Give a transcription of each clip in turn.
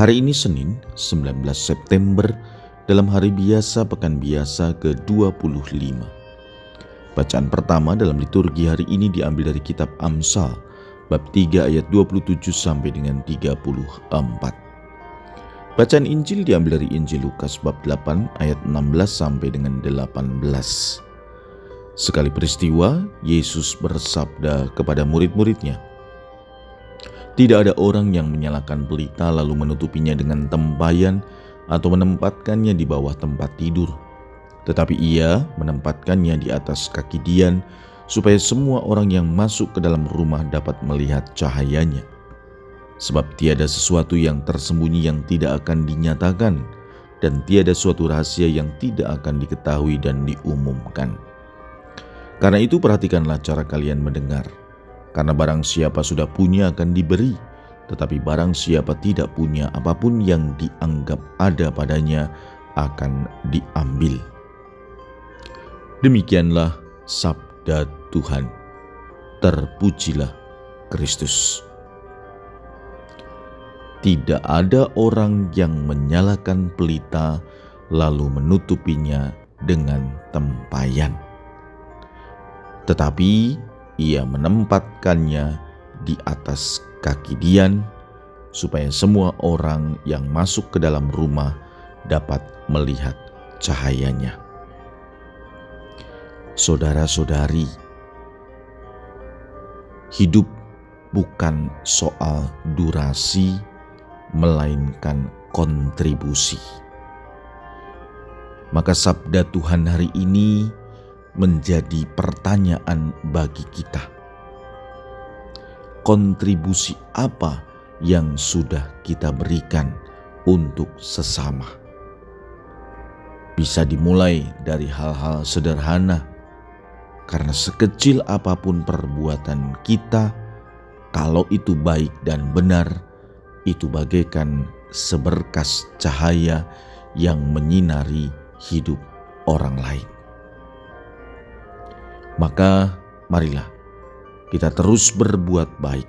Hari ini Senin 19 September dalam hari biasa pekan biasa ke-25. Bacaan pertama dalam liturgi hari ini diambil dari kitab Amsal bab 3 ayat 27 sampai dengan 34. Bacaan Injil diambil dari Injil Lukas bab 8 ayat 16 sampai dengan 18. Sekali peristiwa, Yesus bersabda kepada murid-muridnya, tidak ada orang yang menyalakan pelita lalu menutupinya dengan tempayan atau menempatkannya di bawah tempat tidur. Tetapi ia menempatkannya di atas kaki Dian supaya semua orang yang masuk ke dalam rumah dapat melihat cahayanya. Sebab tiada sesuatu yang tersembunyi yang tidak akan dinyatakan dan tiada suatu rahasia yang tidak akan diketahui dan diumumkan. Karena itu perhatikanlah cara kalian mendengar karena barang siapa sudah punya akan diberi, tetapi barang siapa tidak punya apa pun yang dianggap ada padanya akan diambil. Demikianlah sabda Tuhan. Terpujilah Kristus. Tidak ada orang yang menyalakan pelita lalu menutupinya dengan tempayan. Tetapi ia menempatkannya di atas kaki Dian, supaya semua orang yang masuk ke dalam rumah dapat melihat cahayanya. Saudara-saudari, hidup bukan soal durasi, melainkan kontribusi. Maka, sabda Tuhan hari ini menjadi pertanyaan bagi kita. Kontribusi apa yang sudah kita berikan untuk sesama? Bisa dimulai dari hal-hal sederhana, karena sekecil apa pun perbuatan kita, kalau itu baik dan benar, itu bagaikan seberkas cahaya yang menyinari hidup orang lain. Maka marilah kita terus berbuat baik,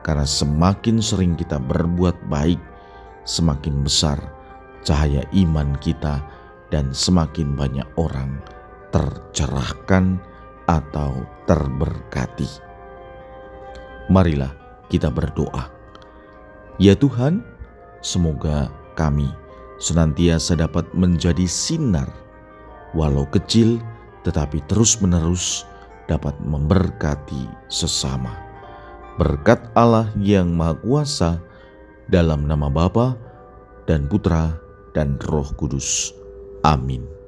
karena semakin sering kita berbuat baik, semakin besar cahaya iman kita, dan semakin banyak orang tercerahkan atau terberkati. Marilah kita berdoa. Ya Tuhan, semoga kami senantiasa dapat menjadi sinar, walau kecil tetapi terus-menerus dapat memberkati sesama. Berkat Allah yang Maha Kuasa dalam nama Bapa dan Putra dan Roh Kudus. Amin.